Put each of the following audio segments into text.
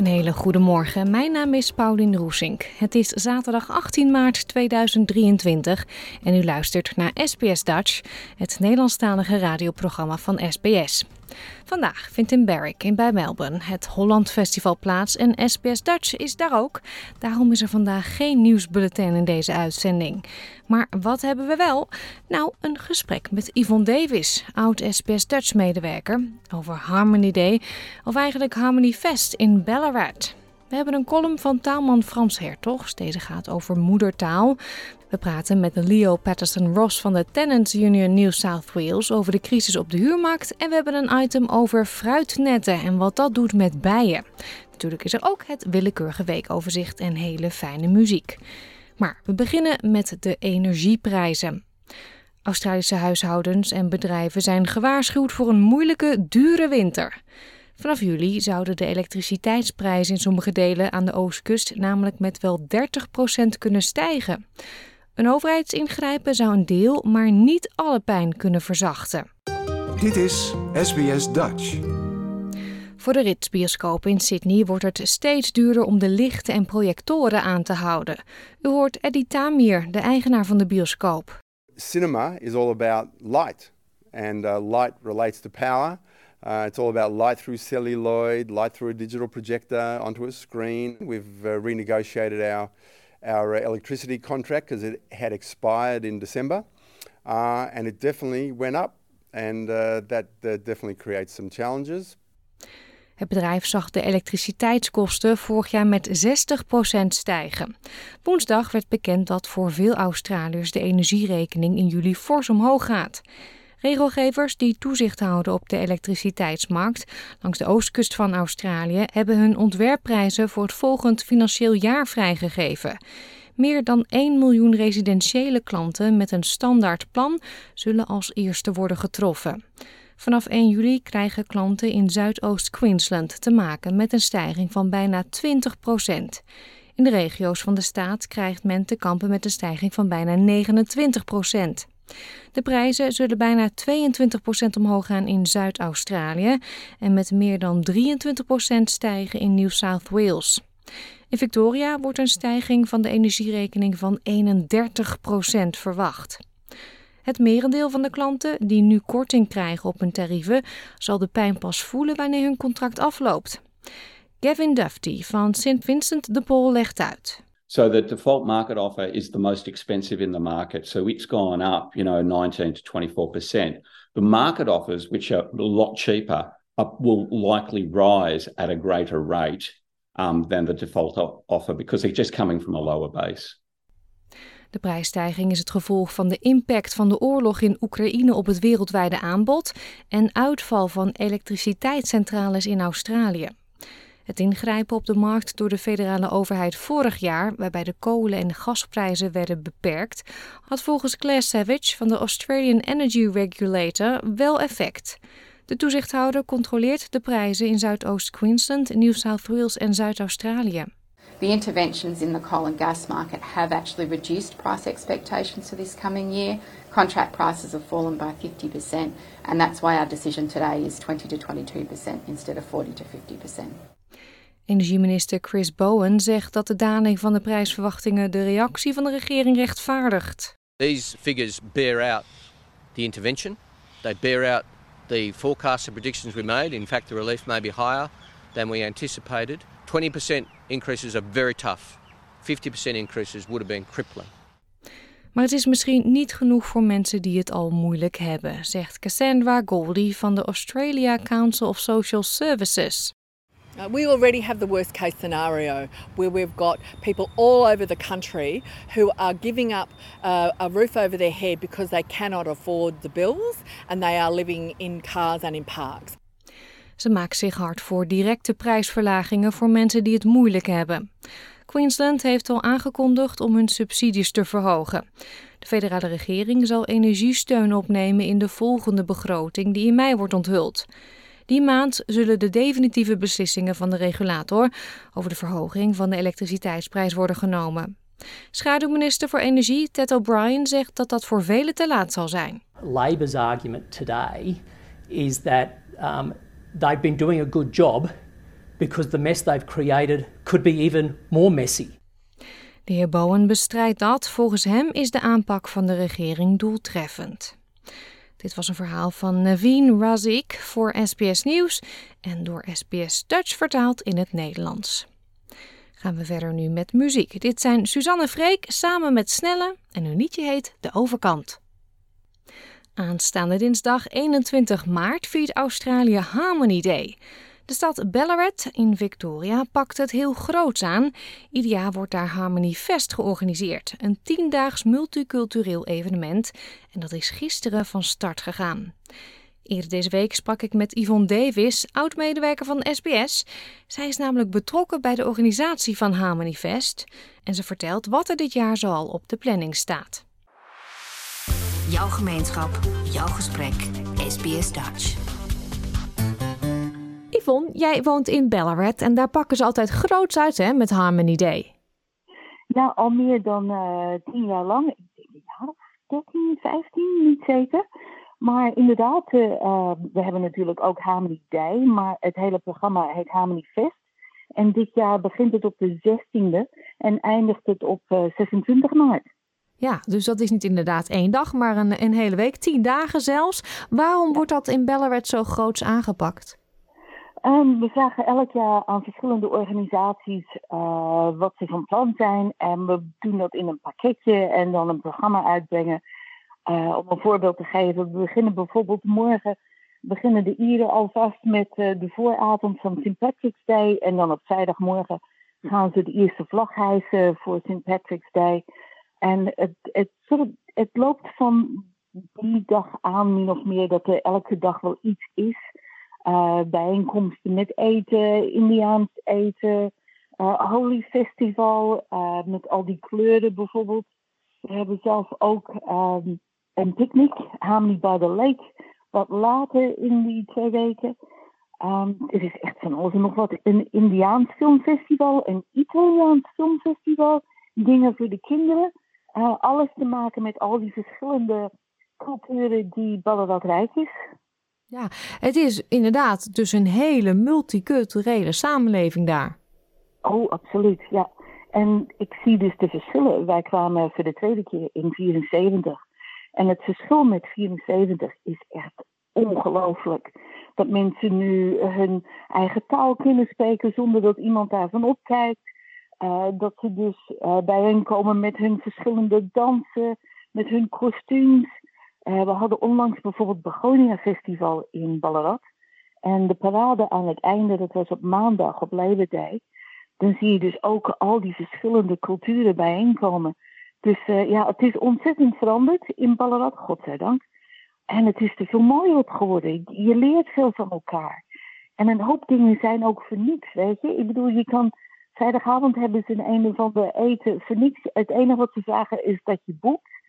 Een hele goede morgen. Mijn naam is Paulien Roesink. Het is zaterdag 18 maart 2023 en u luistert naar SBS Dutch, het Nederlandstalige radioprogramma van SBS. Vandaag vindt in Berwick in bij Melbourne het Holland Festival plaats en SBS Dutch is daar ook. Daarom is er vandaag geen nieuwsbulletin in deze uitzending. Maar wat hebben we wel? Nou, een gesprek met Yvonne Davis, oud SBS Dutch medewerker, over Harmony Day, of eigenlijk Harmony Fest in Ballarat. We hebben een column van taalman Frans Hertogs. Deze gaat over moedertaal. We praten met Leo Patterson Ross van de Tenants Union New South Wales over de crisis op de huurmarkt. En we hebben een item over fruitnetten en wat dat doet met bijen. Natuurlijk is er ook het willekeurige weekoverzicht en hele fijne muziek. Maar we beginnen met de energieprijzen. Australische huishoudens en bedrijven zijn gewaarschuwd voor een moeilijke, dure winter. Vanaf juli zouden de elektriciteitsprijzen in sommige delen aan de oostkust namelijk met wel 30% kunnen stijgen. Een overheidsingrijpen zou een deel, maar niet alle pijn kunnen verzachten. Dit is SBS Dutch. Voor de Ritz-bioscoop in Sydney wordt het steeds duurder om de lichten en projectoren aan te houden. U hoort Eddie Tamir, de eigenaar van de bioscoop. Cinema is all about light, and uh, light relates to power. Uh, it's all about light through celluloid, light through a digital projector onto a screen. We've uh, renegotiated our our uh, electricity contract because it had expired in December, uh, and it definitely went up, and uh, that definitely creates some challenges. Het bedrijf zag de elektriciteitskosten vorig jaar met 60% stijgen. Woensdag werd bekend dat voor veel Australiërs de energierekening in juli fors omhoog gaat. Regelgevers die toezicht houden op de elektriciteitsmarkt langs de oostkust van Australië hebben hun ontwerpprijzen voor het volgend financieel jaar vrijgegeven. Meer dan 1 miljoen residentiële klanten met een standaard plan zullen als eerste worden getroffen. Vanaf 1 juli krijgen klanten in Zuidoost-Queensland te maken met een stijging van bijna 20 procent. In de regio's van de staat krijgt men te kampen met een stijging van bijna 29 procent. De prijzen zullen bijna 22% omhoog gaan in Zuid-Australië en met meer dan 23% stijgen in New South Wales. In Victoria wordt een stijging van de energierekening van 31% verwacht. Het merendeel van de klanten die nu korting krijgen op hun tarieven zal de pijn pas voelen wanneer hun contract afloopt. Gavin Dufty van St. Vincent de Paul legt uit. So the default market offer is the most expensive in the market. So it's gone up, you know, 19 to 24%. The market offers, which are a lot cheaper, will likely rise at a greater rate um, than the default offer because they're just coming from a lower base. De prijsstijging is het gevolg van de impact van de oorlog in Oekraïne op het wereldwijde aanbod en uitval van elektriciteitscentrales in Australië. Het ingrijpen op de markt door de federale overheid vorig jaar, waarbij de kolen- en gasprijzen werden beperkt, had volgens Claire Savage van de Australian Energy Regulator wel effect. De toezichthouder controleert de prijzen in Zuidoost-Queensland, New South Wales en Zuid-Australië. The interventions in the coal and gas market have actually reduced price expectations for this coming year. Contract prices have fallen by 50%, and that's why our decision today is 20 to 22% instead of 40 to 50%. Energieminister Chris Bowen zegt dat de daling van de prijsverwachtingen de reactie van de regering rechtvaardigt. These figures bear out the intervention. They bear out the forecasts and predictions we made. In fact, the relief may be higher than we anticipated. 20% increases are very tough. 50% increases would have been crippling. Maar het is misschien niet genoeg voor mensen die het al moeilijk hebben, zegt Cassandra Goldie van de Australia Council of Social Services. Uh, we already have the worst case scenario where we've got people all over the country who are giving up uh, a roof over their head because they cannot afford the bills and they are living in cars and in parks. Ze maakt zich hard voor directe prijsverlagingen voor mensen die het moeilijk hebben. Queensland heeft al aangekondigd om hun subsidies te verhogen. De federale regering zal energiesteun opnemen in de volgende begroting die in mei wordt onthuld. Die maand zullen de definitieve beslissingen van de regulator over de verhoging van de elektriciteitsprijs worden genomen. Schaduwminister voor Energie Ted O'Brien zegt dat dat voor velen te laat zal zijn. Labor's argument today is that um, they've been doing a good job because the mess they've created could be even more messy. De heer Bowen bestrijdt dat. Volgens hem is de aanpak van de regering doeltreffend. Dit was een verhaal van Naveen Razik voor SBS Nieuws en door SBS Dutch vertaald in het Nederlands. Gaan we verder nu met muziek. Dit zijn Suzanne Freek samen met Snelle en hun liedje heet De Overkant. Aanstaande dinsdag 21 maart viert Australië Harmony Day. De stad Ballarat in Victoria pakt het heel groots aan. Ieder jaar wordt daar Harmony Fest georganiseerd, een tiendaags multicultureel evenement. En dat is gisteren van start gegaan. Eerder deze week sprak ik met Yvonne Davis, oud-medewerker van SBS. Zij is namelijk betrokken bij de organisatie van Harmony Fest. En ze vertelt wat er dit jaar zoal op de planning staat. Jouw gemeenschap, jouw gesprek, SBS Dutch. Yvonne, jij woont in Ballarat en daar pakken ze altijd groots uit hè, met Harmony Day. Ja, al meer dan uh, tien jaar lang. Ik denk een jaar of 13, 15, niet zeker. Maar inderdaad, uh, uh, we hebben natuurlijk ook Harmony Day, maar het hele programma heet Harmony Fest. En dit jaar begint het op de 16e en eindigt het op 26 maart. Ja, dus dat is niet inderdaad één dag, maar een, een hele week, tien dagen zelfs. Waarom wordt dat in Ballarat zo groots aangepakt? We vragen elk jaar aan verschillende organisaties uh, wat ze van plan zijn. En we doen dat in een pakketje en dan een programma uitbrengen. Uh, om een voorbeeld te geven, we beginnen bijvoorbeeld morgen beginnen de Ieren alvast met uh, de vooravond van St. Patrick's Day. En dan op vrijdagmorgen gaan ze de eerste vlag hijsen voor St. Patrick's Day. En het, het, het loopt van die dag aan min of meer dat er elke dag wel iets is. Uh, bijeenkomsten met eten, Indiaans eten, uh, Holy Festival uh, met al die kleuren bijvoorbeeld. We hebben zelf ook um, een picknick, Harmony by the Lake, wat later in die twee weken. Um, het is echt van alles en nog wat. Een Indiaans filmfestival, een Italiaans filmfestival, dingen voor de kinderen. alles te maken met al die verschillende culturen die Ballarat rijk is. Ja, het is inderdaad dus een hele multiculturele samenleving daar. Oh, absoluut, ja. En ik zie dus de verschillen. Wij kwamen voor de tweede keer in 74. En het verschil met 74 is echt ongelooflijk. Dat mensen nu hun eigen taal kunnen spreken zonder dat iemand daarvan opkijkt. Uh, dat ze dus uh, bijeenkomen met hun verschillende dansen, met hun kostuums. Uh, we hadden onlangs bijvoorbeeld Begonia Festival in Ballarat. En de parade aan het einde, dat was op maandag, op Day. Dan zie je dus ook al die verschillende culturen bijeenkomen. Dus uh, ja, het is ontzettend veranderd in Ballarat, godzijdank. En het is er veel mooier geworden. Je leert veel van elkaar. En een hoop dingen zijn ook voor niets, weet je. Ik bedoel, je kan... Vrijdagavond hebben ze een, een of ander eten voor. Het enige wat ze vragen is dat je boekt.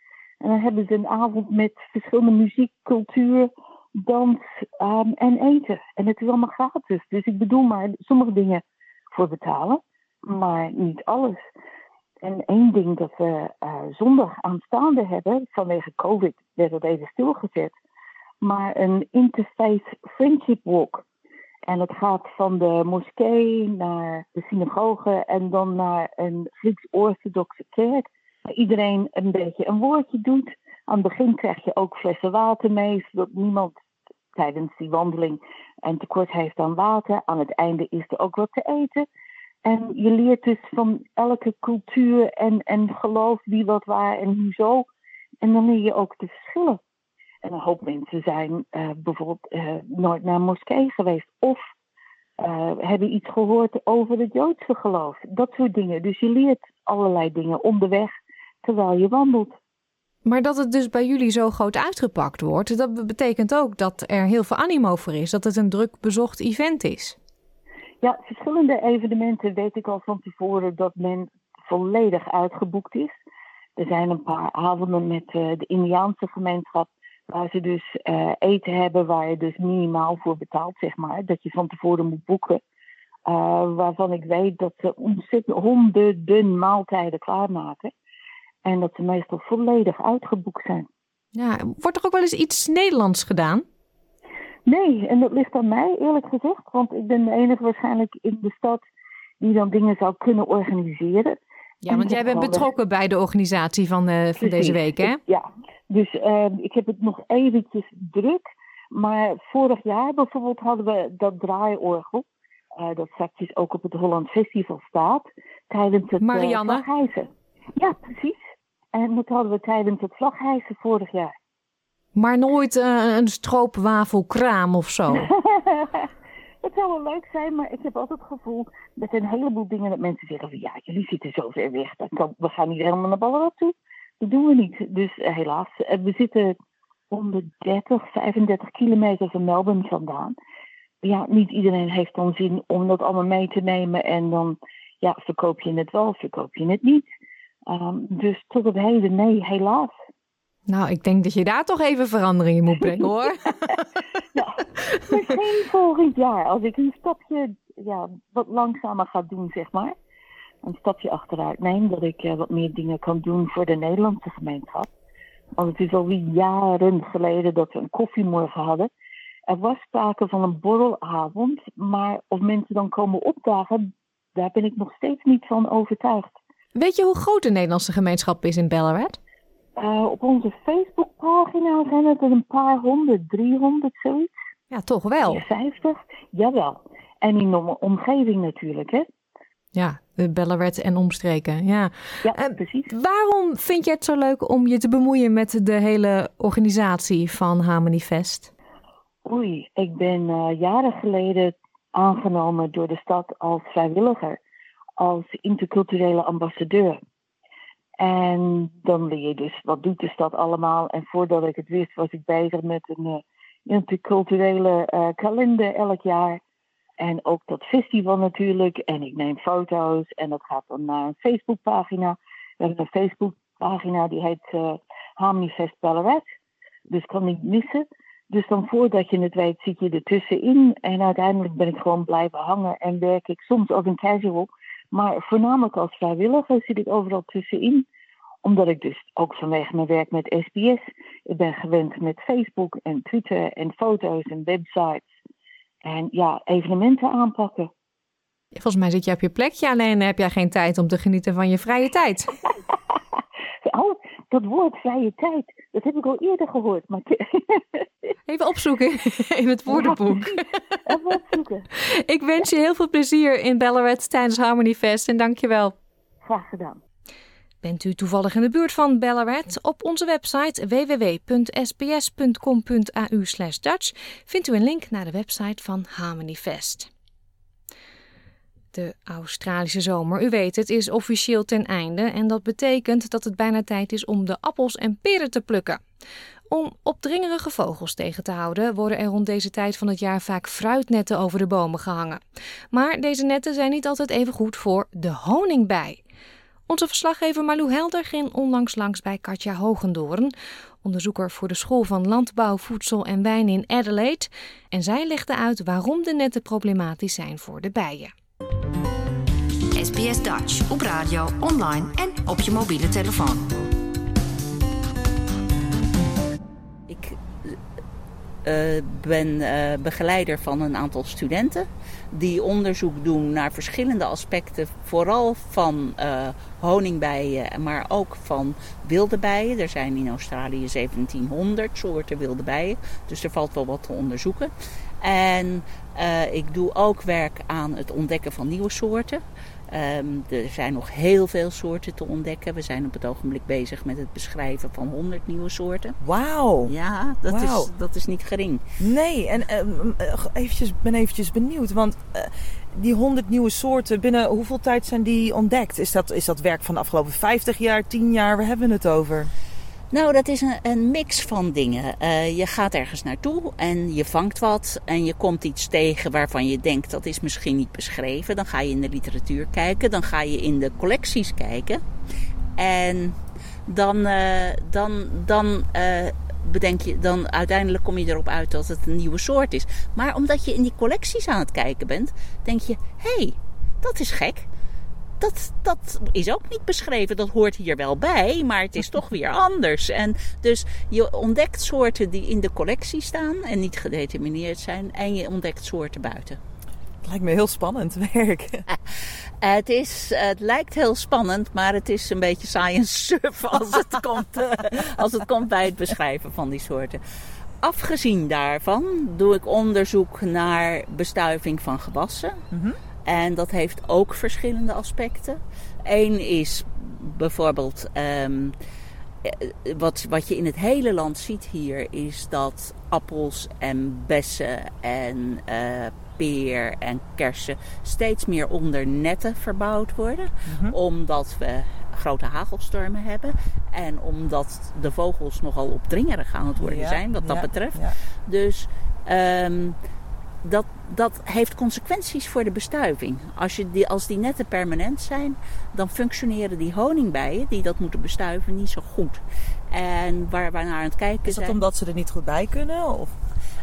En dan hebben ze een avond met verschillende muziek, cultuur, dans um, en eten. En het is allemaal gratis. Dus ik bedoel maar sommige dingen voor betalen, maar niet alles. En één ding dat we uh, zondag aanstaande hebben, vanwege COVID werd het even stilgezet, maar een interfaith friendship walk. En het gaat van de moskee naar de synagoge en dan naar een Grieks-orthodoxe kerk iedereen een beetje een woordje doet. Aan het begin krijg je ook flessen water mee, zodat niemand tijdens die wandeling een tekort heeft aan water. Aan het einde is er ook wat te eten. En je leert dus van elke cultuur en, en geloof wie wat waar en hoezo. En dan leer je ook de verschillen. En een hoop mensen zijn uh, bijvoorbeeld uh, nooit naar een moskee geweest. Of uh, hebben iets gehoord over het Joodse geloof. Dat soort dingen. Dus je leert allerlei dingen onderweg terwijl je wandelt. Maar dat het dus bij jullie zo groot uitgepakt wordt, dat betekent ook dat er heel veel animo voor is. Dat het een druk bezocht event is. Ja, verschillende evenementen weet ik al van tevoren dat men volledig uitgeboekt is. Er zijn een paar avonden met uh, de Indiaanse gemeenschap waar ze dus uh, eten hebben waar je dus minimaal voor betaalt, zeg maar. Dat je van tevoren moet boeken. Uh, waarvan ik weet dat ze ontzettend honderden maaltijden klaarmaken. En dat ze meestal volledig uitgeboekt zijn. Ja, wordt er ook wel eens iets Nederlands gedaan? Nee, en dat ligt aan mij eerlijk gezegd. Want ik ben de enige waarschijnlijk in de stad die dan dingen zou kunnen organiseren. Ja, want jij bent betrokken bij de organisatie van, uh, van deze week, hè? Ja, dus uh, ik heb het nog eventjes druk. Maar vorig jaar bijvoorbeeld hadden we dat draaiorgel. Uh, dat straks ook op het Holland Festival staat. Tijdens het Marianne. vlaghijzen. Ja, precies. En dat hadden we tijdens het vlaghijzen vorig jaar. Maar nooit een stroopwafelkraam of zo? Het zou wel leuk zijn, maar ik heb altijd het gevoel dat een heleboel dingen dat mensen zeggen van ja, jullie zitten zo ver weg. Dan we gaan niet helemaal naar Ballenrad toe. Dat doen we niet. Dus uh, helaas, uh, we zitten 130, 35 kilometer van Melbourne vandaan. Ja, niet iedereen heeft dan zin om dat allemaal mee te nemen. En dan ja, verkoop je het wel, verkoop je het niet. Um, dus tot op heden, nee, helaas. Nou, ik denk dat je daar toch even verandering in moet brengen hoor. ja, misschien volgend jaar. Als ik een stapje ja, wat langzamer ga doen, zeg maar. Een stapje achteruit neem. Dat ik uh, wat meer dingen kan doen voor de Nederlandse gemeenschap. Want het is alweer jaren geleden dat we een koffiemorgen hadden. Er was sprake van een borrelavond. Maar of mensen dan komen opdagen, daar ben ik nog steeds niet van overtuigd. Weet je hoe groot de Nederlandse gemeenschap is in Ballarat? Uh, op onze Facebookpagina zijn het er een paar honderd, 300 zoiets. Ja, toch wel. 50, jawel. En in de omgeving natuurlijk, hè? Ja, de Ballarat en omstreken. Ja, ja uh, precies. Waarom vind je het zo leuk om je te bemoeien met de hele organisatie van Harmony Fest? Oei, ik ben uh, jaren geleden aangenomen door de stad als vrijwilliger, als interculturele ambassadeur. En dan leer je dus, wat doet de stad allemaal? En voordat ik het wist, was ik bezig met een uh, interculturele uh, kalender elk jaar. En ook dat festival natuurlijk. En ik neem foto's en dat gaat dan naar een Facebookpagina. We hebben een Facebookpagina die heet uh, Harmony Fest. Dus kan niet missen. Dus dan voordat je het weet, zit je er tussenin. En uiteindelijk ben ik gewoon blijven hangen en werk ik soms als een casual. Maar voornamelijk als vrijwilliger zit ik overal tussenin. Omdat ik dus ook vanwege mijn werk met SBS, ik ben gewend met Facebook en Twitter en foto's en websites. En ja, evenementen aanpakken. Volgens mij zit je op je plekje, alleen heb jij geen tijd om te genieten van je vrije tijd. oh, dat woord vrije tijd, dat heb ik al eerder gehoord. Maar... Even opzoeken in het woordenboek. Ik wens je heel veel plezier in Ballarat tijdens Harmony Fest en dankjewel. Graag gedaan. Bent u toevallig in de buurt van Ballarat? Op onze website www.sbs.com.au Dutch vindt u een link naar de website van Harmony Fest. De Australische zomer, u weet het, is officieel ten einde en dat betekent dat het bijna tijd is om de appels en peren te plukken. Om opdringerige vogels tegen te houden, worden er rond deze tijd van het jaar vaak fruitnetten over de bomen gehangen. Maar deze netten zijn niet altijd even goed voor de honingbij. Onze verslaggever Malou Helder ging onlangs langs bij Katja Hogendoorn, onderzoeker voor de School van Landbouw, Voedsel en Wijn in Adelaide. En zij legde uit waarom de netten problematisch zijn voor de bijen. SBS Dutch op radio, online en op je mobiele telefoon. Ben uh, begeleider van een aantal studenten die onderzoek doen naar verschillende aspecten, vooral van uh, honingbijen, maar ook van wilde bijen. Er zijn in Australië 1700 soorten wilde bijen, dus er valt wel wat te onderzoeken. En ik doe ook werk aan het ontdekken van nieuwe soorten. Ehm, er zijn nog heel veel soorten te ontdekken. We zijn op het ogenblik bezig met het beschrijven van 100 nieuwe soorten. Wauw. Ja, dat. Is, dat is niet gering. Nee, en eh, eh, eventjes, ben eventjes benieuwd, want eh, die 100 nieuwe soorten, binnen hoeveel tijd zijn die ontdekt? Is dat, is dat werk van de afgelopen 50 jaar, 10 jaar? Waar hebben we het over? Nou, dat is een, een mix van dingen. Eh, je gaat ergens naartoe en je vangt wat en je komt iets tegen waarvan je denkt dat is misschien niet beschreven. Dan ga je in de literatuur kijken, dan ga je in de collecties kijken. En dan, eh, dan, dan eh, bedenk je, dan uiteindelijk kom je erop uit dat het een nieuwe soort is. Maar omdat je in die collecties aan het kijken bent, denk je: hé, hey, dat is gek. Dat, dat is ook niet beschreven. Dat hoort hier wel bij, maar het is toch weer anders. En dus je ontdekt soorten die in de collectie staan en niet gedetermineerd zijn. En je ontdekt soorten buiten. Het lijkt me heel spannend werk. Het, is, het lijkt heel spannend, maar het is een beetje science surf als het, komt, eh, als het komt bij het beschrijven van die soorten. Afgezien daarvan doe ik onderzoek naar bestuiving van gewassen. En dat heeft ook verschillende aspecten. Eén is bijvoorbeeld. ehm, eh, wat, wat je in het hele land ziet hier is dat appels en bessen en eh, peer en kersen steeds meer onder netten verbouwd worden. Mhm. Omdat we grote hagelstormen hebben en omdat de vogels nogal opdringerig aan het worden Ja, zijn wat dat ja, betreft. ja. Dus ehm, dat, dat heeft consequenties voor de bestuiving. Als, je die, als die netten permanent zijn, dan functioneren die honingbijen die dat moeten bestuiven niet zo goed. En waar we naar aan het kijken Is dat zijn. omdat ze er niet goed bij kunnen? Of?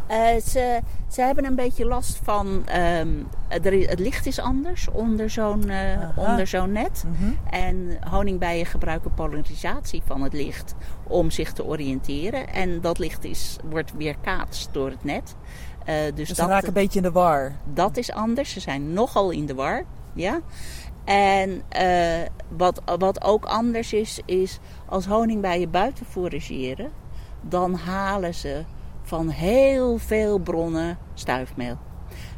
Eh, ze, ze hebben een beetje last van. ehm, er, het licht is anders onder zo'n eh, onder zo'n net. Mhm. En honingbijen gebruiken polarisatie van het licht om zich te oriënteren. En dat licht is, wordt weerkaatst door het net. Eh, dus Dus ze dat, raken een beetje in de war. dat is anders. Ze zijn nogal in de war. Ja? En eh, wat, wat ook anders is, is als honingbijen buiten forageren, dan halen ze van heel veel bronnen stuifmeel.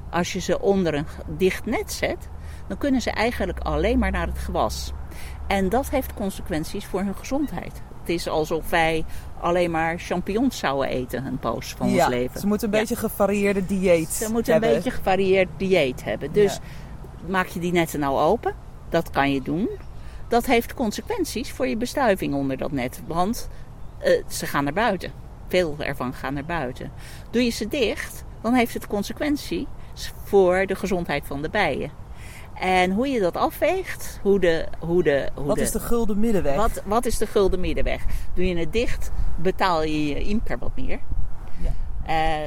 Als je ze onder een dicht net zet, dan kunnen ze eigenlijk alleen maar naar het gewas. En dat heeft consequenties voor hun gezondheid. Is alsof wij alleen maar champignons zouden eten een poos van ja, ons leven. ze moeten een Ja. beetje gevarieerde dieet Ze moeten hebben. een beetje gevarieerd dieet hebben. Dus maak je die netten nou open? Dat kan je doen. Dat heeft consequenties voor je bestuiving onder dat net. Want eh, ze gaan naar buiten. Veel ervan gaan naar buiten. Doe je ze dicht, dan heeft het consequenties voor de gezondheid van de bijen. En hoe je dat afweegt, hoe de. Hoe de hoe Wat is de gulden middenweg? Wat, wat is de gulden middenweg? Doe je het dicht, betaal je je imker wat meer. Eh,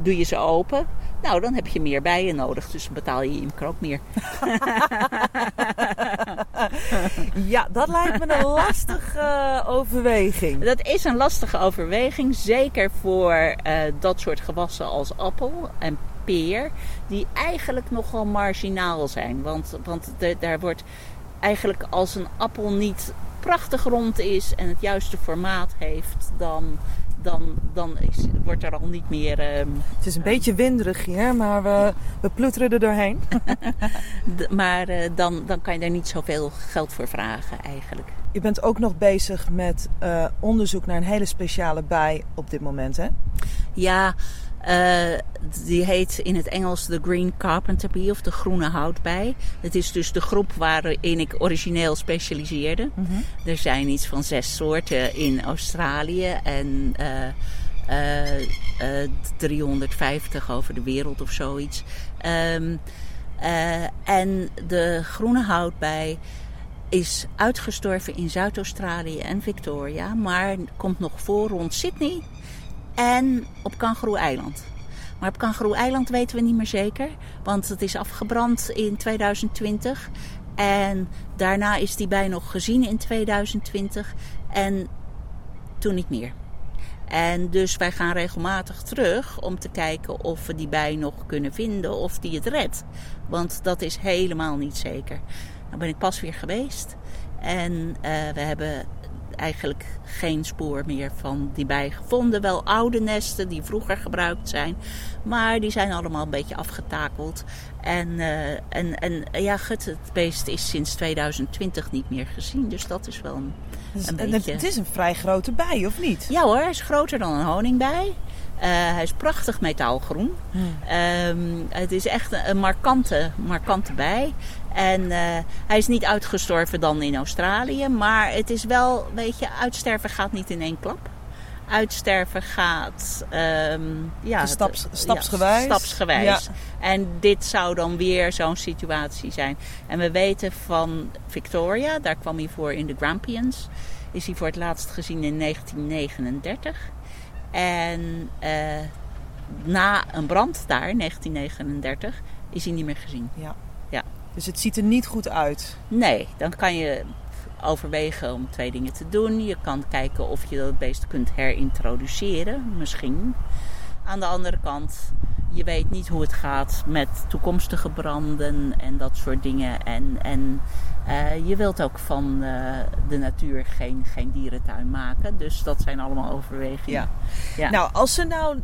doe je ze open, nou dan heb je meer bijen nodig, dus betaal je je imker ook meer. Ja, dat lijkt me een lastige eh, overweging. Dat is een lastige overweging, zeker voor eh, dat soort gewassen als appel en peer, die eigenlijk nogal marginaal zijn. Want, want de- daar wordt eigenlijk als een appel niet prachtig rond is en het juiste formaat heeft, dan, dan, dan is, wordt er al niet meer. ehm, Het is een beetje winderig hier, maar we, we ploeteren er doorheen. maar eh, dan, dan kan je er niet zoveel geld voor vragen eigenlijk. Je bent ook nog bezig met eh, onderzoek naar een hele speciale bij op dit moment, hè? Ja, eh, die heet in het Engels de Green Carpenter Bee of de groene houtbij. Het is dus de groep waarin ik origineel specialiseerde. Er zijn iets van zes soorten in Australië en eh, eh, eh, 350 over de wereld of zoiets. Ehm, eh, en de groene houtbij is uitgestorven in Zuid-Australië en Victoria, maar komt nog voor rond Sydney en op Kangaroo-eiland. Maar op Kangaroo-eiland weten we niet meer zeker, want het is afgebrand in 2020. En daarna is die bij nog gezien in 2020 en toen niet meer. En dus wij gaan regelmatig terug om te kijken of we die bij nog kunnen vinden of die het redt. Want dat is helemaal niet zeker. Nou ben ik pas weer geweest en eh, we hebben eigenlijk geen spoor meer van die bij gevonden. Wel oude nesten die vroeger gebruikt zijn, maar die zijn allemaal een beetje afgetakeld. En, uh, en, en ja, gut, het beest is sinds 2020 niet meer gezien, dus dat is wel een, Dus een beetje... Het is een vrij grote bij, of niet? Ja hoor, hij is groter dan een honingbij. Eh, hij is prachtig metaalgroen. Ehm, het is echt een, een markante, markante bij. En eh, hij is niet uitgestorven dan in Australië. Maar het is wel, weet je, uitsterven gaat niet in één klap. Uitsterven gaat... ehm, ja, staps- stapsgewijs. Ja, stapsgewijs. Ja. En dit zou dan weer zo'n situatie zijn. En we weten van Victoria, daar kwam hij voor in de Grampians. Is hij voor het laatst gezien in 1939. En eh, na een brand daar, in 1939, is hij niet meer gezien. Ja. ja. Dus het ziet er niet goed uit. Nee, dan kan je overwegen om twee dingen te doen. Je kan kijken of je dat beest kunt herintroduceren, misschien. Aan de andere kant, je weet niet hoe het gaat met toekomstige branden en dat soort dingen. En, en eh, je wilt ook van eh, de natuur geen, geen dierentuin maken. Dus dat zijn allemaal overwegingen. Ja. Nou, als er nou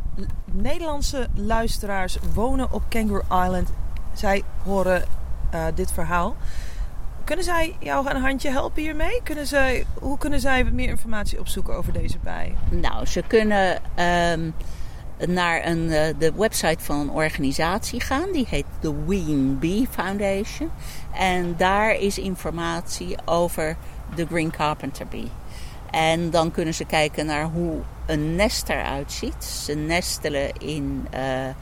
Nederlandse luisteraars wonen op Kangaroo Island, zij horen eh, dit verhaal. Kunnen zij jou een handje helpen hiermee? Kunnen zij, hoe kunnen zij meer informatie opzoeken over deze bij? Nou, ze kunnen ehm, naar een, eh, de website van een organisatie gaan. Die heet de Ween Bee Foundation. En daar is informatie over de Green Carpenter Bee. En dan kunnen ze kijken naar hoe een nest eruit ziet. Ze nestelen in eh, eh,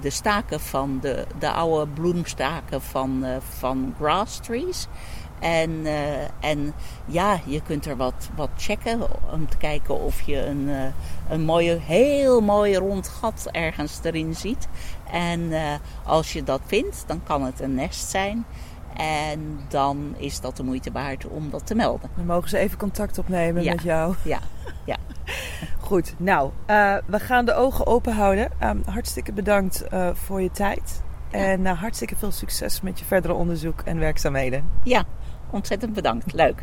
de staken van de, de oude bloemstaken van, van grass trees. En, eh, en ja, je kunt er wat, wat checken om te kijken of je een, eh, een mooie, heel mooi rond gat ergens erin ziet. En eh, als je dat vindt, dan kan het een nest zijn. En dan is dat de moeite waard om dat te melden. Dan mogen ze even contact opnemen Ja. met jou. Ja, ja. Goed, nou, we gaan de ogen open houden. Ehm, hartstikke bedankt voor je tijd. En eh, hartstikke veel succes met je verdere onderzoek en werkzaamheden. Ja, ontzettend bedankt. Leuk.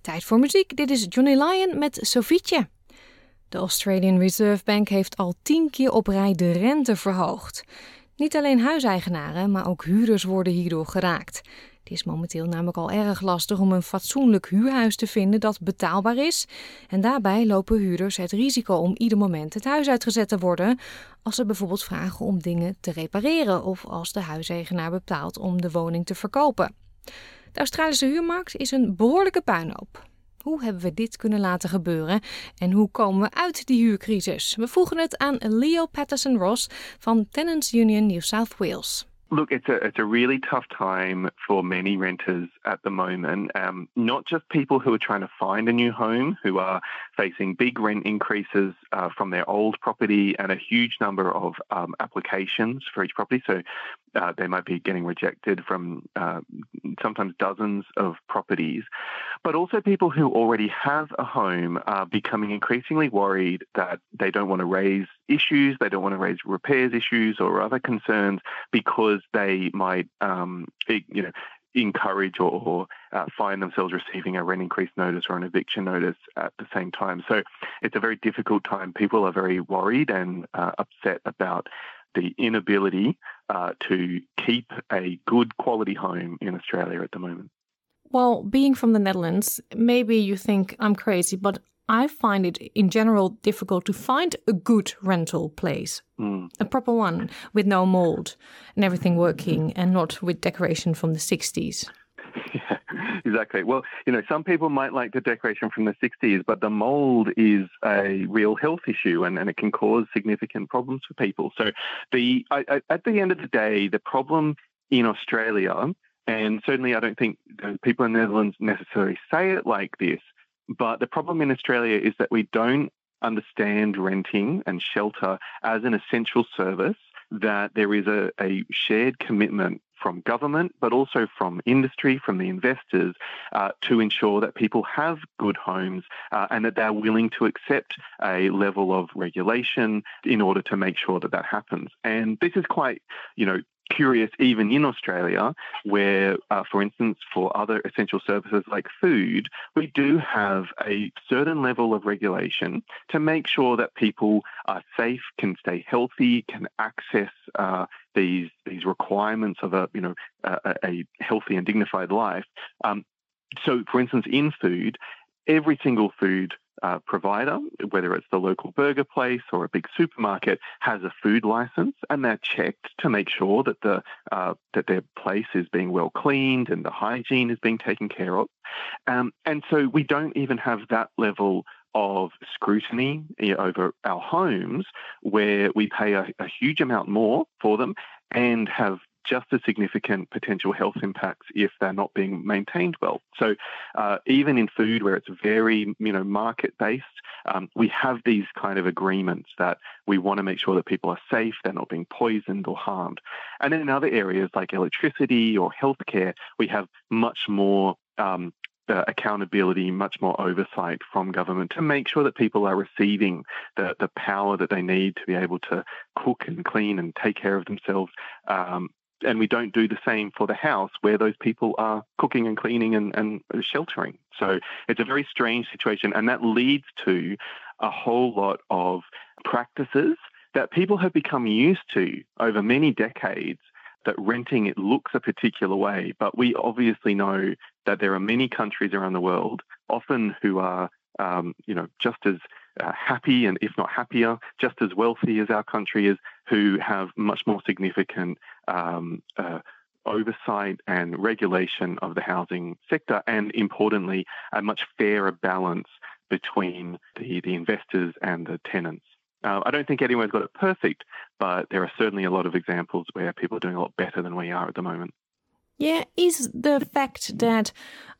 Tijd voor muziek. Dit is Johnny Lyon met Sofietje. De Australian Reserve Bank heeft al tien keer op rij de rente verhoogd. Niet alleen huiseigenaren, maar ook huurders worden hierdoor geraakt. Het is momenteel namelijk al erg lastig om een fatsoenlijk huurhuis te vinden dat betaalbaar is. En daarbij lopen huurders het risico om ieder moment het huis uitgezet te worden. Als ze bijvoorbeeld vragen om dingen te repareren of als de huiseigenaar bepaalt om de woning te verkopen. De Australische huurmarkt is een behoorlijke puinhoop. Hoe hebben we dit kunnen laten gebeuren en hoe komen we uit die huurcrisis? We vroegen het aan Leo Patterson Ross van Tenants Union New South Wales. Look, it's a it's a really tough time for many renters at the moment. Um, not just people who are trying to find a new home, who are facing big rent increases uh, from their old property, and a huge number of um, applications for each property. So uh, they might be getting rejected from uh, sometimes dozens of properties. But also people who already have a home are becoming increasingly worried that they don't want to raise issues, they don't want to raise repairs issues or other concerns because they might, um, you know, encourage or, or uh, find themselves receiving a rent increase notice or an eviction notice at the same time. So it's a very difficult time. People are very worried and uh, upset about the inability uh, to keep a good quality home in Australia at the moment. Well, being from the Netherlands, maybe you think I'm crazy, but I find it in general difficult to find a good rental place. Mm. A proper one with no mold and everything working and not with decoration from the 60s. Yeah, exactly. Well, you know, some people might like the decoration from the 60s, but the mold is a real health issue and, and it can cause significant problems for people. So, the I, I, at the end of the day, the problem in Australia, and certainly I don't think people in the Netherlands necessarily say it like this, but the problem in Australia is that we don't understand renting and shelter as an essential service, that there is a, a shared commitment from government, but also from industry, from the investors, uh, to ensure that people have good homes uh, and that they're willing to accept a level of regulation in order to make sure that that happens. And this is quite, you know, curious even in Australia, where, uh, for instance, for other essential services like food, we do have a certain level of regulation to make sure that people are safe, can stay healthy, can access uh, these these requirements of a you know a, a healthy and dignified life. Um, so, for instance, in food, every single food uh, provider, whether it's the local burger place or a big supermarket, has a food license, and they're checked to make sure that the uh, that their place is being well cleaned and the hygiene is being taken care of. Um, and so we don't even have that level of scrutiny over our homes where we pay a, a huge amount more for them and have just as significant potential health impacts if they're not being maintained well. So uh, even in food where it's very you know market based, um, we have these kind of agreements that we want to make sure that people are safe, they're not being poisoned or harmed. And then in other areas like electricity or healthcare, we have much more um, uh, accountability, much more oversight from government to make sure that people are receiving the, the power that they need to be able to cook and clean and take care of themselves um, and we don't do the same for the house where those people are cooking and cleaning and, and sheltering. So it's a very strange situation, and that leads to a whole lot of practices that people have become used to over many decades that renting it looks a particular way, but we obviously know that there are many countries around the world, often who are, um, you know, just as uh, happy and if not happier, just as wealthy as our country is, who have much more significant um, uh, oversight and regulation of the housing sector, and importantly, a much fairer balance between the, the investors and the tenants. Uh, I don't think anyone's got it perfect, but there are certainly a lot of examples where people are doing a lot better than we are at the moment. Yeah, is the fact that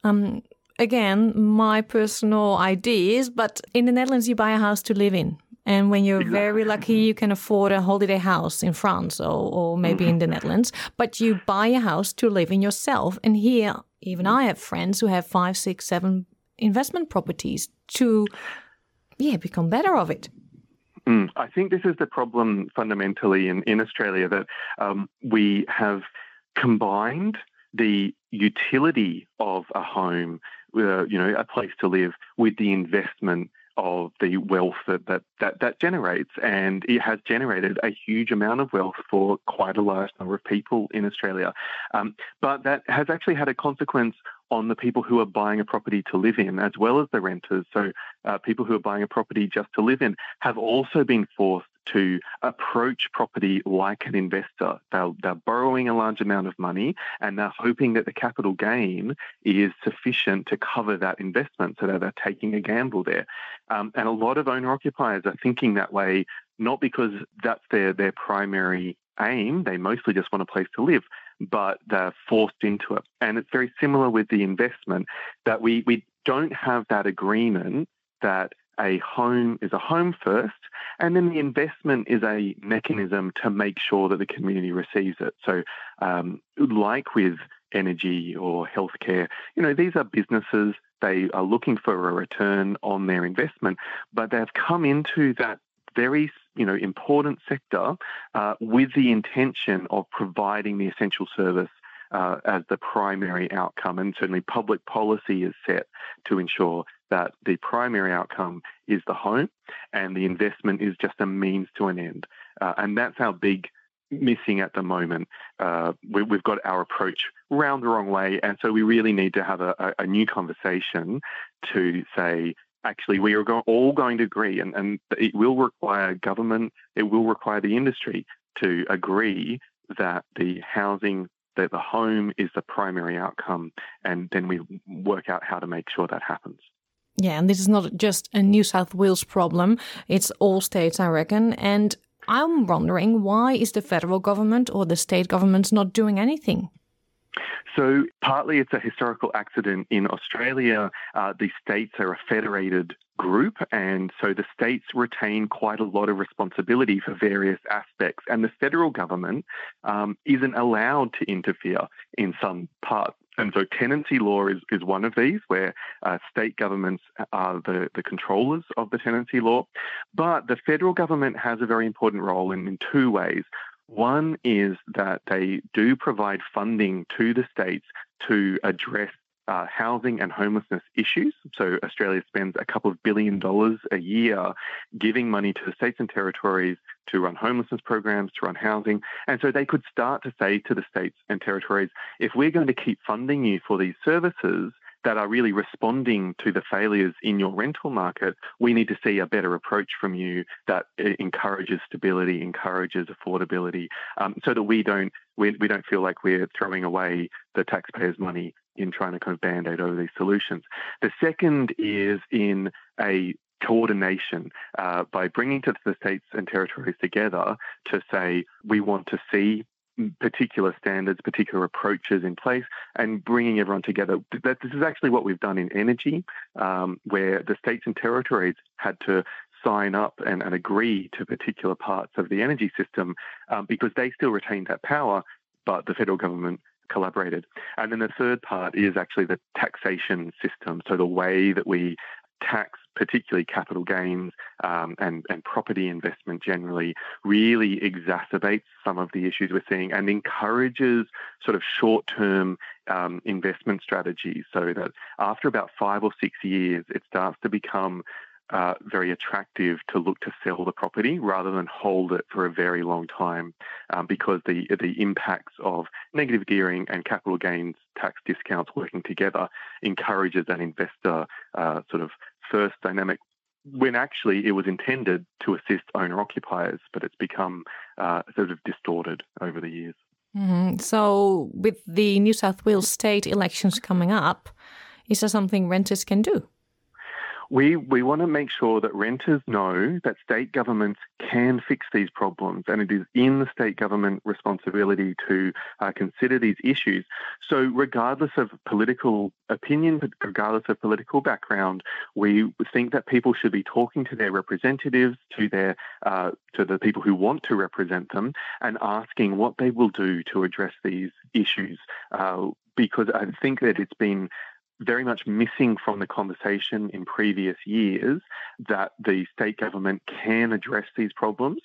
um, again, my personal ideas, but in the Netherlands, you buy a house to live in. And when you're exactly. very lucky, you can afford a holiday house in France or, or maybe mm-hmm. in the Netherlands. But you buy a house to live in yourself. And here, even I have friends who have five, six, seven investment properties to, yeah, become better of it. Mm, I think this is the problem fundamentally in, in Australia that um, we have combined the utility of a home uh, you know, a place to live with the investment of the wealth that, that, that, that generates. And it has generated a huge amount of wealth for quite a large number of people in Australia. Um, but that has actually had a consequence on the people who are buying a property to live in, as well as the renters. So, uh, people who are buying a property just to live in have also been forced to approach property like an investor. They're, they're borrowing a large amount of money and they're hoping that the capital gain is sufficient to cover that investment so that they're taking a gamble there. Um, and a lot of owner occupiers are thinking that way, not because that's their, their primary aim, they mostly just want a place to live, but they're forced into it. And it's very similar with the investment that we, we don't have that agreement that a home is a home first, and then the investment is a mechanism to make sure that the community receives it. So, um, like with energy or healthcare, you know, these are businesses. They are looking for a return on their investment, but they've come into that very you know important sector uh, with the intention of providing the essential service uh, as the primary outcome. And certainly, public policy is set to ensure that the primary outcome is the home and the investment is just a means to an end. Uh, and that's our big missing at the moment. Uh, we, have got our approach round the wrong way. And so we really need to have a, a new conversation to say, actually, we are go- all going to agree, and, and it will require government, it will require the industry to agree that the housing that the home is the primary outcome, and then we work out how to make sure that happens. Yeah, and this is not just a New South Wales problem, it's all states, I reckon. And I'm wondering why is the federal government or the state governments not doing anything? So, partly it's a historical accident in Australia. Uh, the states are a federated group, and so the states retain quite a lot of responsibility for various aspects, and the federal government um, isn't allowed to interfere in some parts. And so tenancy law is, is one of these, where uh, state governments are the, the controllers of the tenancy law. But the federal government has a very important role in, in two ways. One is that they do provide funding to the states to address uh, housing and homelessness issues. So Australia spends a couple of billion dollars a year giving money to the states and territories to run homelessness programs, to run housing. And so they could start to say to the states and territories, if we're going to keep funding you for these services, that are really responding to the failures in your rental market, we need to see a better approach from you that encourages stability, encourages affordability, um, so that we don't we, we don't feel like we're throwing away the taxpayers' money in trying to kind of band aid over these solutions. The second is in a coordination uh, by bringing to the states and territories together to say we want to see particular standards, particular approaches in place, and bringing everyone together. That this is actually what we've done in energy, um, where the states and territories had to sign up and, and agree to particular parts of the energy system um, because they still retained that power, but the federal government collaborated. And then the third part is actually the taxation system. So the way that we tax, particularly capital gains um, and, and property investment generally, really exacerbates some of the issues we're seeing and encourages sort of short term um, investment strategies so that after about five or six years, it starts to become uh, very attractive to look to sell the property rather than hold it for a very long time um, because the the impacts of negative gearing and capital gains tax discounts working together encourages that investor uh, sort of first dynamic when actually it was intended to assist owner occupiers, but it's become uh, sort of distorted over the years. Mm-hmm. So, with the New South Wales state elections coming up, is there something renters can do? We, we want to make sure that renters know that state governments can fix these problems and it is in the state government responsibility to uh, consider these issues. So, regardless of political opinion, regardless of political background, we think that people should be talking to their representatives, to their uh, to the people who want to represent them, and asking what they will do to address these issues. Uh, because I think that it's been very much missing from the conversation in previous years that the state government can address these problems.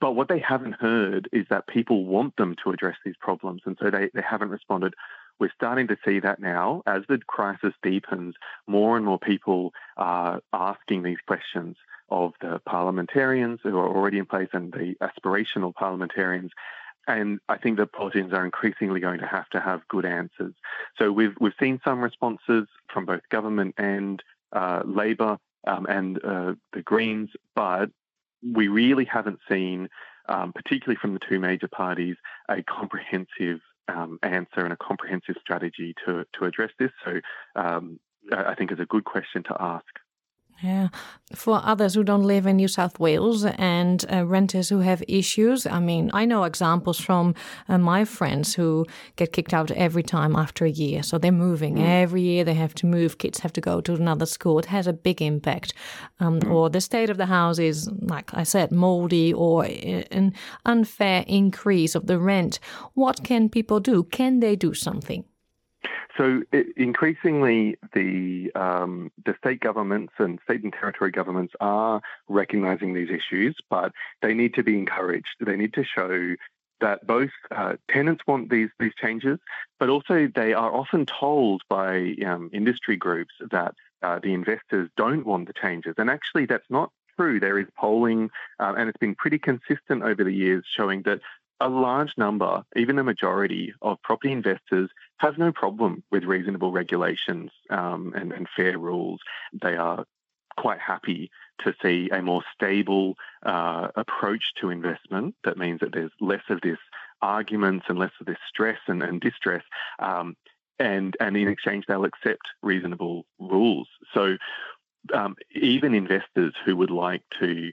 But what they haven't heard is that people want them to address these problems. And so they, they haven't responded. We're starting to see that now. As the crisis deepens, more and more people are asking these questions of the parliamentarians who are already in place and the aspirational parliamentarians and I think that politicians are increasingly going to have to have good answers. So we've we've seen some responses from both government and uh, Labor um, and uh, the Greens, but we really haven't seen, um, particularly from the two major parties, a comprehensive um, answer and a comprehensive strategy to to address this. So um, I think it's a good question to ask. Yeah. For others who don't live in New South Wales and uh, renters who have issues, I mean, I know examples from uh, my friends who get kicked out every time after a year. So they're moving mm. every year, they have to move, kids have to go to another school. It has a big impact. Um, mm. Or the state of the house is, like I said, moldy or uh, an unfair increase of the rent. What can people do? Can they do something? So it, increasingly, the um, the state governments and state and territory governments are recognising these issues, but they need to be encouraged. They need to show that both uh, tenants want these these changes, but also they are often told by um, industry groups that uh, the investors don't want the changes, and actually that's not true. There is polling, uh, and it's been pretty consistent over the years, showing that a large number, even a majority of property investors have no problem with reasonable regulations um, and, and, fair rules. They are quite happy to see a more stable uh, approach to investment. That means that there's less of this arguments and less of this stress and, and distress. Um, and, and in exchange, they'll accept reasonable rules. So um, even investors who would like to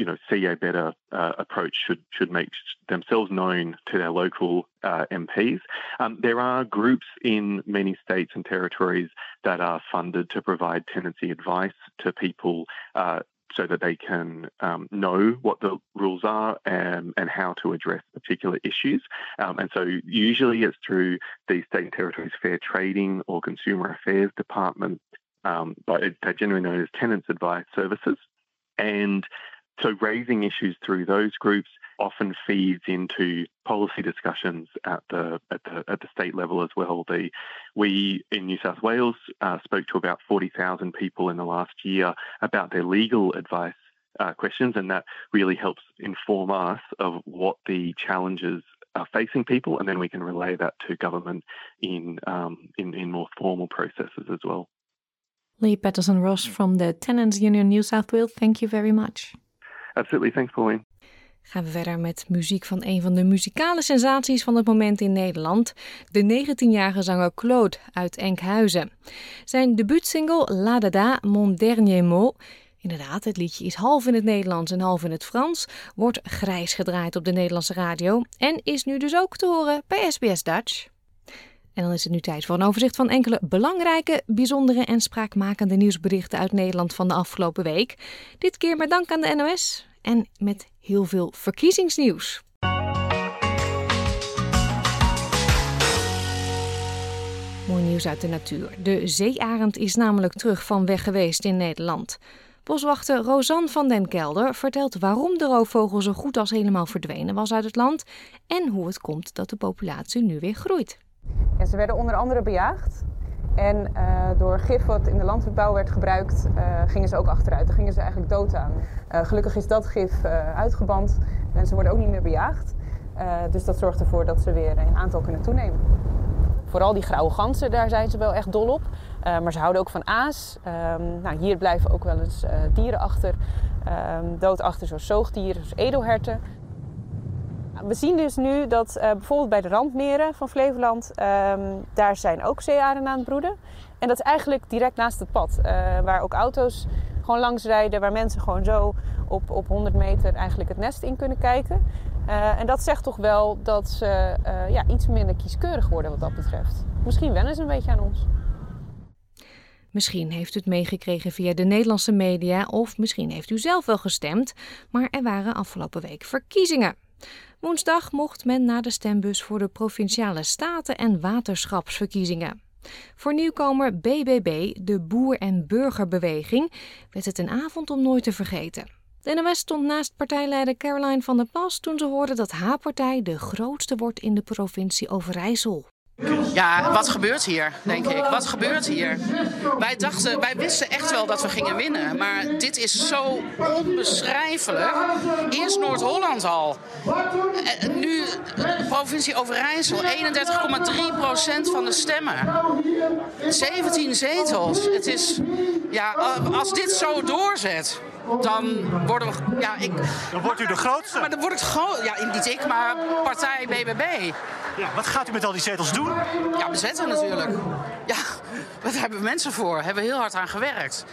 you know, see a better uh, approach should should make themselves known to their local uh, MPs. Um, there are groups in many states and territories that are funded to provide tenancy advice to people. Uh, so that they can um, know what the rules are and, and how to address particular issues. Um, and so usually it's through the state and territories fair trading or consumer affairs department, um, but they're generally known as tenants advice services. And so raising issues through those groups often feeds into policy discussions at the at the at the state level as well. The we in New South Wales uh, spoke to about forty thousand people in the last year about their legal advice uh, questions, and that really helps inform us of what the challenges are facing people, and then we can relay that to government in um, in, in more formal processes as well. Lee Patterson Ross from the Tenants Union New South Wales, thank you very much. Absolutely, thanks, Pauline. Gaan we verder met muziek van een van de muzikale sensaties van het moment in Nederland, de 19-jarige zanger Claude uit Enkhuizen. Zijn debuutsingle La Dada, Mon Dernier Mot Inderdaad, het liedje is half in het Nederlands en half in het Frans, wordt grijs gedraaid op de Nederlandse radio en is nu dus ook te horen bij SBS Dutch. En dan is het nu tijd voor een overzicht van enkele belangrijke, bijzondere en spraakmakende nieuwsberichten uit Nederland van de afgelopen week. Dit keer met dank aan de NOS en met heel veel verkiezingsnieuws. Mooi nieuws uit de natuur. De zeearend is namelijk terug van weg geweest in Nederland. Boswachter Rosanne van den Kelder vertelt waarom de roofvogel zo goed als helemaal verdwenen was uit het land en hoe het komt dat de populatie nu weer groeit. Ze werden onder andere bejaagd. En uh, door gif wat in de landbouw werd gebruikt, uh, gingen ze ook achteruit. Daar gingen ze eigenlijk dood aan. Uh, gelukkig is dat gif uitgeband en ze worden ook niet meer bejaagd. dus dat zorgt ervoor dat ze weer in aantal kunnen toenemen. Vooral die grauwe ganzen, daar zijn ze wel echt dol op. Maar ze houden ook van aas. Um, nou, hier blijven ook wel eens dieren achter. Um, dood achter, zoals zoogdieren, zoals edelherten. We zien dus nu dat uh, bijvoorbeeld bij de randmeren van Flevoland, um, daar zijn ook zeearenden aan het broeden. En dat is eigenlijk direct naast het pad, waar ook auto's gewoon langs rijden, waar mensen gewoon zo op, op 100 meter eigenlijk het nest in kunnen kijken. en dat zegt toch wel dat ze ja, iets minder kieskeurig worden wat dat betreft. Misschien wennen ze een beetje aan ons. Misschien heeft u het meegekregen via de Nederlandse media of misschien heeft u zelf wel gestemd, maar er waren afgelopen week verkiezingen. Woensdag mocht men naar de stembus voor de provinciale staten- en waterschapsverkiezingen. Voor nieuwkomer BBB, de Boer- en Burgerbeweging, werd het een avond om nooit te vergeten. De NOS stond naast partijleider Caroline van der Plas toen ze hoorde dat haar partij de grootste wordt in de provincie Overijssel. Ja, wat gebeurt hier, denk ik? Wat gebeurt hier? Wij dachten, wij wisten echt wel dat we gingen winnen. Maar dit is zo onbeschrijfelijk. Eerst Noord-Holland al. En nu provincie Overijssel, 31,3% van de stemmen. 17 zetels. Het is, ja, als dit zo doorzet, dan worden we. Ja, ik, dan wordt u de grootste. Maar dan word ik groot. Ja, niet ik, maar partij BBB. Ja, wat gaat u met al die zetels doen? Ja, bezetten natuurlijk. Ja, daar hebben we mensen voor. Daar hebben we heel hard aan gewerkt.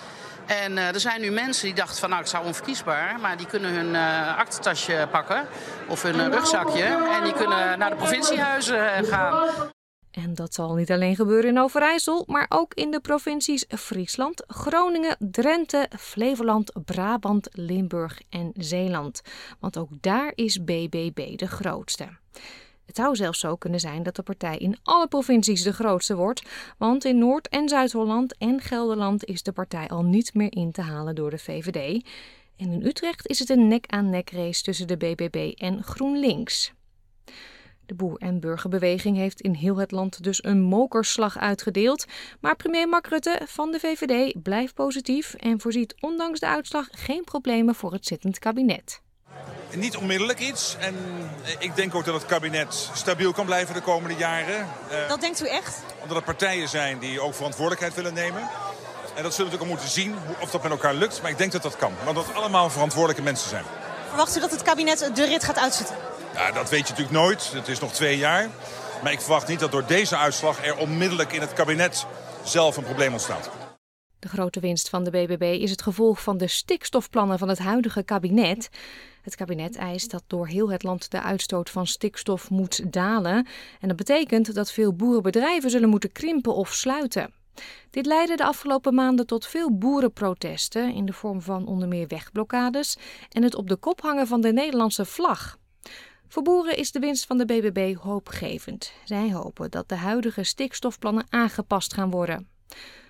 En uh, er zijn nu mensen die dachten van nou ik zou onverkiesbaar, maar die kunnen hun uh, aktentasje pakken of hun uh, rugzakje en die kunnen naar de provinciehuizen gaan. En dat zal niet alleen gebeuren in Overijssel, maar ook in de provincies Friesland, Groningen, Drenthe, Flevoland, Brabant, Limburg en Zeeland. Want ook daar is BBB de grootste. Het zou zelfs zo kunnen zijn dat de partij in alle provincies de grootste wordt, want in Noord- en Zuid-Holland en Gelderland is de partij al niet meer in te halen door de VVD. En in Utrecht is het een nek-aan-nek race tussen de BBB en GroenLinks. De boer- en burgerbeweging heeft in heel het land dus een mokerslag uitgedeeld. Maar premier Mark Rutte van de VVD blijft positief en voorziet ondanks de uitslag geen problemen voor het zittend kabinet. Niet onmiddellijk iets. En ik denk ook dat het kabinet stabiel kan blijven de komende jaren. Dat denkt u echt? Omdat er partijen zijn die ook verantwoordelijkheid willen nemen. En dat zullen we natuurlijk ook moeten zien of dat met elkaar lukt. Maar ik denk dat dat kan. Want dat het allemaal verantwoordelijke mensen zijn. Verwacht u dat het kabinet de rit gaat uitzetten? Dat weet je natuurlijk nooit. Het is nog twee jaar. Maar ik verwacht niet dat door deze uitslag er onmiddellijk in het kabinet zelf een probleem ontstaat. De grote winst van de BBB is het gevolg van de stikstofplannen van het huidige kabinet. Het kabinet eist dat door heel het land de uitstoot van stikstof moet dalen. En dat betekent dat veel boerenbedrijven zullen moeten krimpen of sluiten. Dit leidde de afgelopen maanden tot veel boerenprotesten in de vorm van onder meer wegblokkades en het op de kop hangen van de Nederlandse vlag. Voor boeren is de winst van de BBB hoopgevend. Zij hopen dat de huidige stikstofplannen aangepast gaan worden.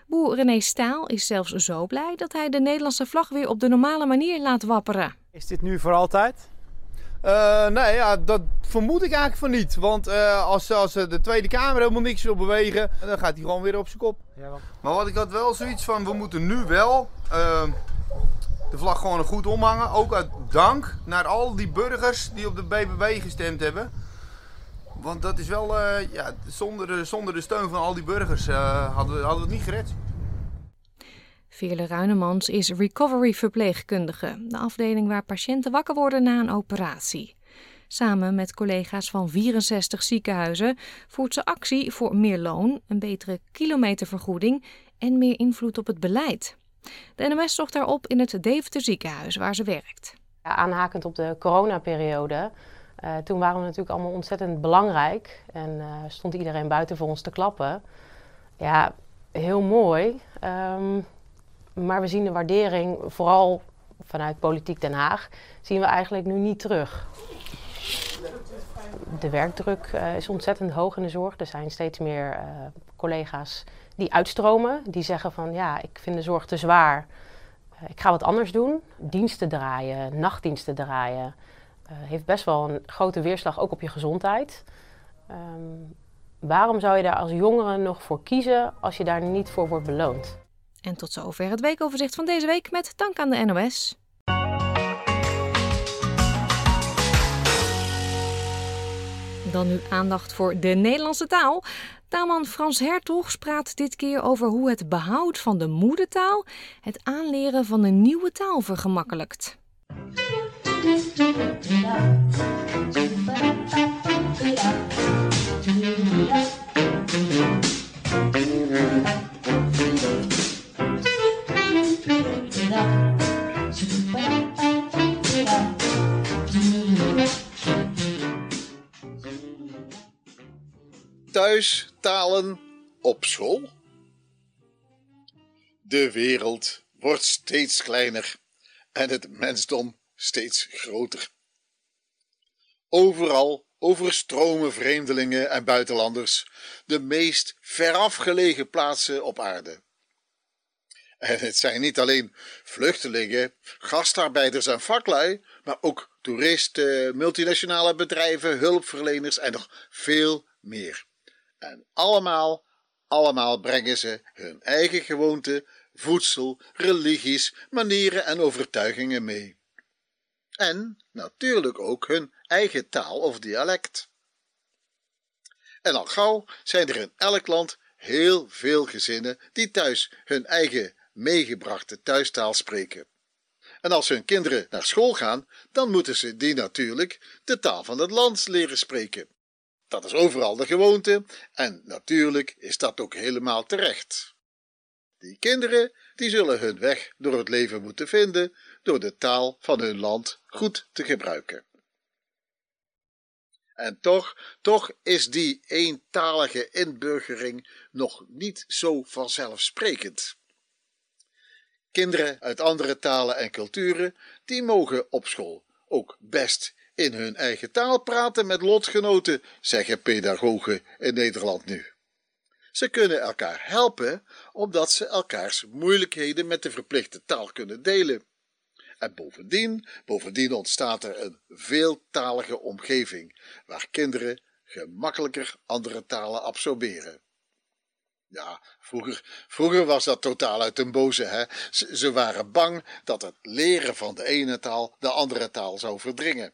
Boer René Staal is zelfs zo blij dat hij de Nederlandse vlag weer op de normale manier laat wapperen. Is dit nu voor altijd? Uh, nee, ja, dat vermoed ik eigenlijk van niet. Want uh, als, als de Tweede Kamer helemaal niks wil bewegen, dan gaat hij gewoon weer op zijn kop. Ja, maar wat ik had wel zoiets van, we moeten nu wel uh, de vlag gewoon goed omhangen. Ook uit dank naar al die burgers die op de BBB gestemd hebben. Want dat is wel, ja, zonder de, zonder de steun van al die burgers hadden, we, hadden we het niet gered. Veerle Ruinemans is recovery verpleegkundige, de afdeling waar patiënten wakker worden na een operatie. Samen met collega's van 64 ziekenhuizen voert ze actie voor meer loon, een betere kilometervergoeding en meer invloed op het beleid. De NMS zocht daarop in het Deventer ziekenhuis waar ze werkt. Aanhakend op de coronaperiode, uh, toen waren we natuurlijk allemaal ontzettend belangrijk en uh, stond iedereen buiten voor ons te klappen. Ja, heel mooi. Um, maar we zien de waardering, vooral vanuit Politiek Den Haag, zien we eigenlijk nu niet terug. De werkdruk uh, is ontzettend hoog in de zorg. Er zijn steeds meer uh, collega's die uitstromen, die zeggen van ja, ik vind de zorg te zwaar. Uh, ik ga wat anders doen. Diensten draaien, nachtdiensten draaien, heeft best wel een grote weerslag ook op je gezondheid. Um, waarom zou je daar als jongere nog voor kiezen als je daar niet voor wordt beloond? En tot zover het weekoverzicht van deze week met dank aan de NOS. Dan nu aandacht voor de Nederlandse taal. Taalman Frans Hertogs praat dit keer over hoe het behoud van de moedertaal het aanleren van een nieuwe taal vergemakkelijkt. Thuis talen op school? De wereld wordt steeds kleiner en het mensdom steeds groter. Overal overstromen vreemdelingen en buitenlanders de meest verafgelegen plaatsen op aarde. En het zijn niet alleen vluchtelingen, gastarbeiders en vaklui, maar ook toeristen, multinationale bedrijven, hulpverleners en nog veel meer. En allemaal, allemaal brengen ze hun eigen gewoonten, voedsel, religies, manieren en overtuigingen mee. En natuurlijk ook hun eigen taal of dialect. En al gauw zijn er in elk land heel veel gezinnen die thuis hun eigen meegebrachte thuistaal spreken. En als hun kinderen naar school gaan, dan moeten ze die natuurlijk de taal van het land leren spreken. Dat is overal de gewoonte en natuurlijk is dat ook helemaal terecht. Die kinderen die zullen hun weg door het leven moeten vinden door de taal van hun land goed te gebruiken. En toch, toch is die eentalige inburgering nog niet zo vanzelfsprekend. Kinderen uit andere talen en culturen, die mogen op school ook best in hun eigen taal praten met lotgenoten, zeggen pedagogen in Nederland nu. Ze kunnen elkaar helpen omdat ze elkaars moeilijkheden met de verplichte taal kunnen delen. En bovendien, bovendien ontstaat er een veeltalige omgeving waar kinderen gemakkelijker andere talen absorberen. Ja, vroeger, vroeger was dat totaal uit een boze, hè. Ze waren bang dat het leren van de ene taal de andere taal zou verdringen.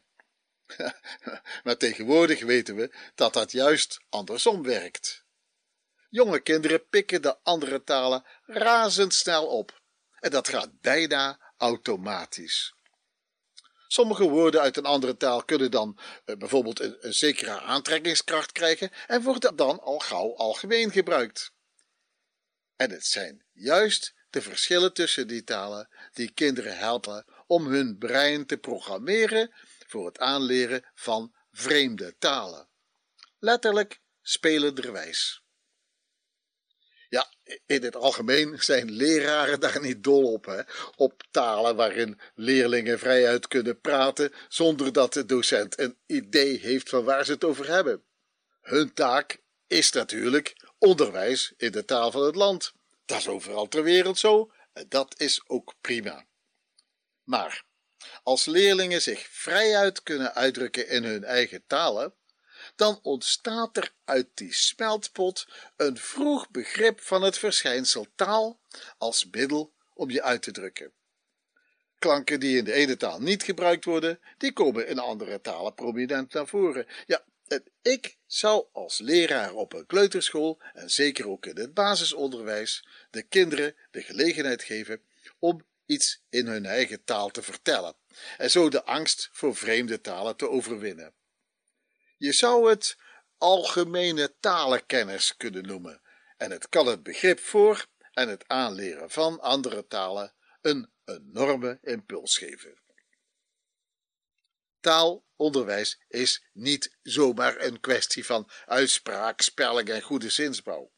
maar tegenwoordig weten we dat dat juist andersom werkt. Jonge kinderen pikken de andere talen razendsnel op. En dat gaat bijna automatisch. Sommige woorden uit een andere taal kunnen dan eh, bijvoorbeeld een, een, zekere aantrekkingskracht krijgen en worden dan al gauw algemeen gebruikt. En het zijn juist de verschillen tussen die talen die kinderen helpen om hun brein te programmeren voor het aanleren van vreemde talen. Letterlijk spelenderwijs. Ja, in het algemeen zijn leraren daar niet dol op, hè? op talen waarin leerlingen vrijuit kunnen praten zonder dat de docent een idee heeft van waar ze het over hebben. Hun taak is natuurlijk onderwijs in de taal van het land. Dat is overal ter wereld zo en dat is ook prima. Maar Als leerlingen zich vrijuit kunnen uitdrukken in hun eigen talen, dan ontstaat er uit die smeltpot een vroeg begrip van het verschijnsel taal als middel om je uit te drukken. Klanken die in de ene taal niet gebruikt worden, die komen in andere talen prominent naar voren. Ja, en ik zou als leraar op een kleuterschool, en zeker ook in het basisonderwijs, de kinderen de gelegenheid geven om iets in hun eigen taal te vertellen, en zo de angst voor vreemde talen te overwinnen. Je zou het algemene talenkennis kunnen noemen, en het kan het begrip voor en het aanleren van andere talen een enorme impuls geven. Taalonderwijs is niet zomaar een kwestie van uitspraak, spelling en goede zinsbouw.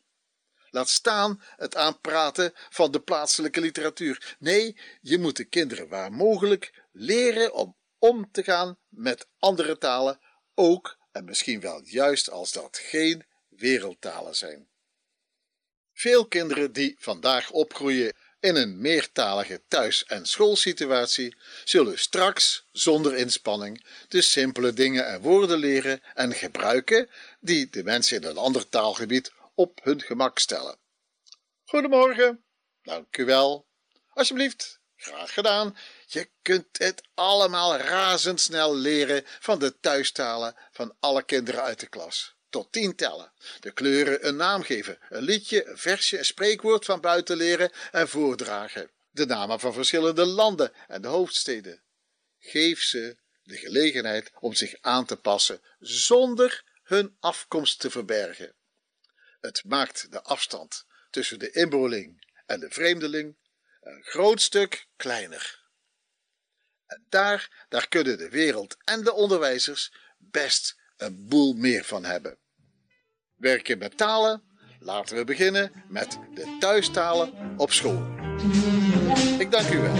Laat staan het aanpraten van de plaatselijke literatuur. Nee, je moet de kinderen waar mogelijk leren om om te gaan met andere talen, ook en misschien wel juist als dat geen wereldtalen zijn. Veel kinderen die vandaag opgroeien in een meertalige thuis- en schoolsituatie zullen straks zonder inspanning de simpele dingen en woorden leren en gebruiken die de mensen in een ander taalgebied op hun gemak stellen. Goedemorgen, dank u wel. Alsjeblieft, graag gedaan. Je kunt het allemaal razendsnel leren van de thuistalen van alle kinderen uit de klas. Tot tien tellen. De kleuren een naam geven. Een liedje, een versje, een spreekwoord van buiten leren en voordragen. De namen van verschillende landen en de hoofdsteden. Geef ze de gelegenheid om zich aan te passen zonder hun afkomst te verbergen. Het maakt de afstand tussen de inboorling en de vreemdeling een groot stuk kleiner. En daar, daar kunnen de wereld en de onderwijzers best een boel meer van hebben. Werken met talen? Laten we beginnen met de thuistalen op school. Ik dank u wel.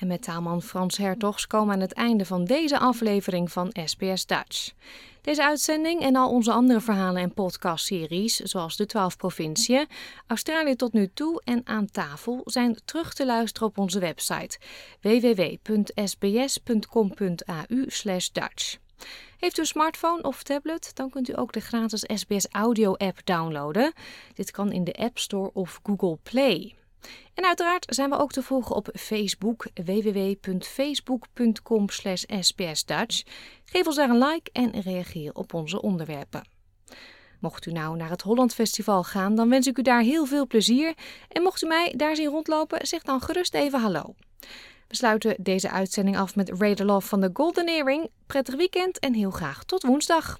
En met taalman Frans Hertogs komen we aan het einde van deze aflevering van SBS Dutch. Deze uitzending en al onze andere verhalen en podcastseries, zoals de 12 provinciën, Australië tot nu toe en aan tafel, zijn terug te luisteren op onze website www.sbs.com.au/dutch. Heeft u een smartphone of tablet, dan kunt u ook de gratis SBS Audio app downloaden. Dit kan in de App Store of Google Play. En uiteraard zijn we ook te volgen op Facebook, www.facebook.com sbsdutch. Geef ons daar een like en reageer op onze onderwerpen. Mocht u nou naar het Holland Festival gaan, dan wens ik u daar heel veel plezier. En mocht u mij daar zien rondlopen, zeg dan gerust even hallo. We sluiten deze uitzending af met Raider Love van de Golden Earring. Prettig weekend en heel graag tot woensdag.